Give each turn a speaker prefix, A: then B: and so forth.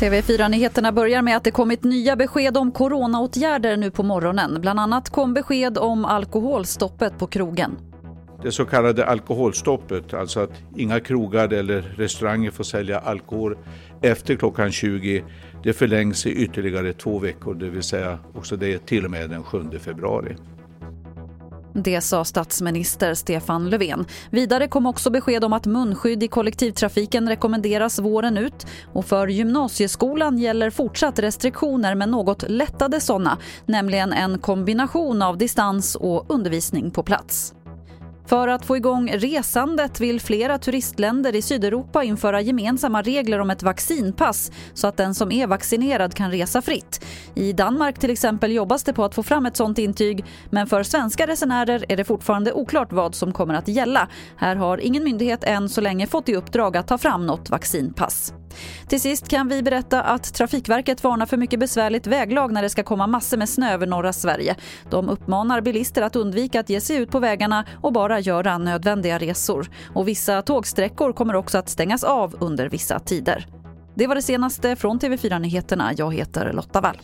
A: TV4-nyheterna börjar med att det kommit nya besked om coronaåtgärder nu på morgonen. Bland annat kom besked om alkoholstoppet på krogen.
B: Det så kallade alkoholstoppet, alltså att inga krogar eller restauranger får sälja alkohol efter klockan 20, det förlängs i ytterligare två veckor, det vill säga också det till och med den 7 februari.
A: Det sa statsminister Stefan Löfven. Vidare kom också besked om att munskydd i kollektivtrafiken rekommenderas våren ut och för gymnasieskolan gäller fortsatt restriktioner men något lättade sådana, nämligen en kombination av distans och undervisning på plats. För att få igång resandet vill flera turistländer i Sydeuropa införa gemensamma regler om ett vaccinpass så att den som är vaccinerad kan resa fritt. I Danmark till exempel jobbas det på att få fram ett sånt intyg men för svenska resenärer är det fortfarande oklart vad som kommer att gälla. Här har ingen myndighet än så länge fått i uppdrag att ta fram något vaccinpass. Till sist kan vi berätta att Trafikverket varnar för mycket besvärligt väglag när det ska komma massor med snö över norra Sverige. De uppmanar bilister att undvika att ge sig ut på vägarna och bara göra nödvändiga resor. Och vissa tågsträckor kommer också att stängas av under vissa tider. Det var det senaste från TV4 Nyheterna. Jag heter Lotta Wall.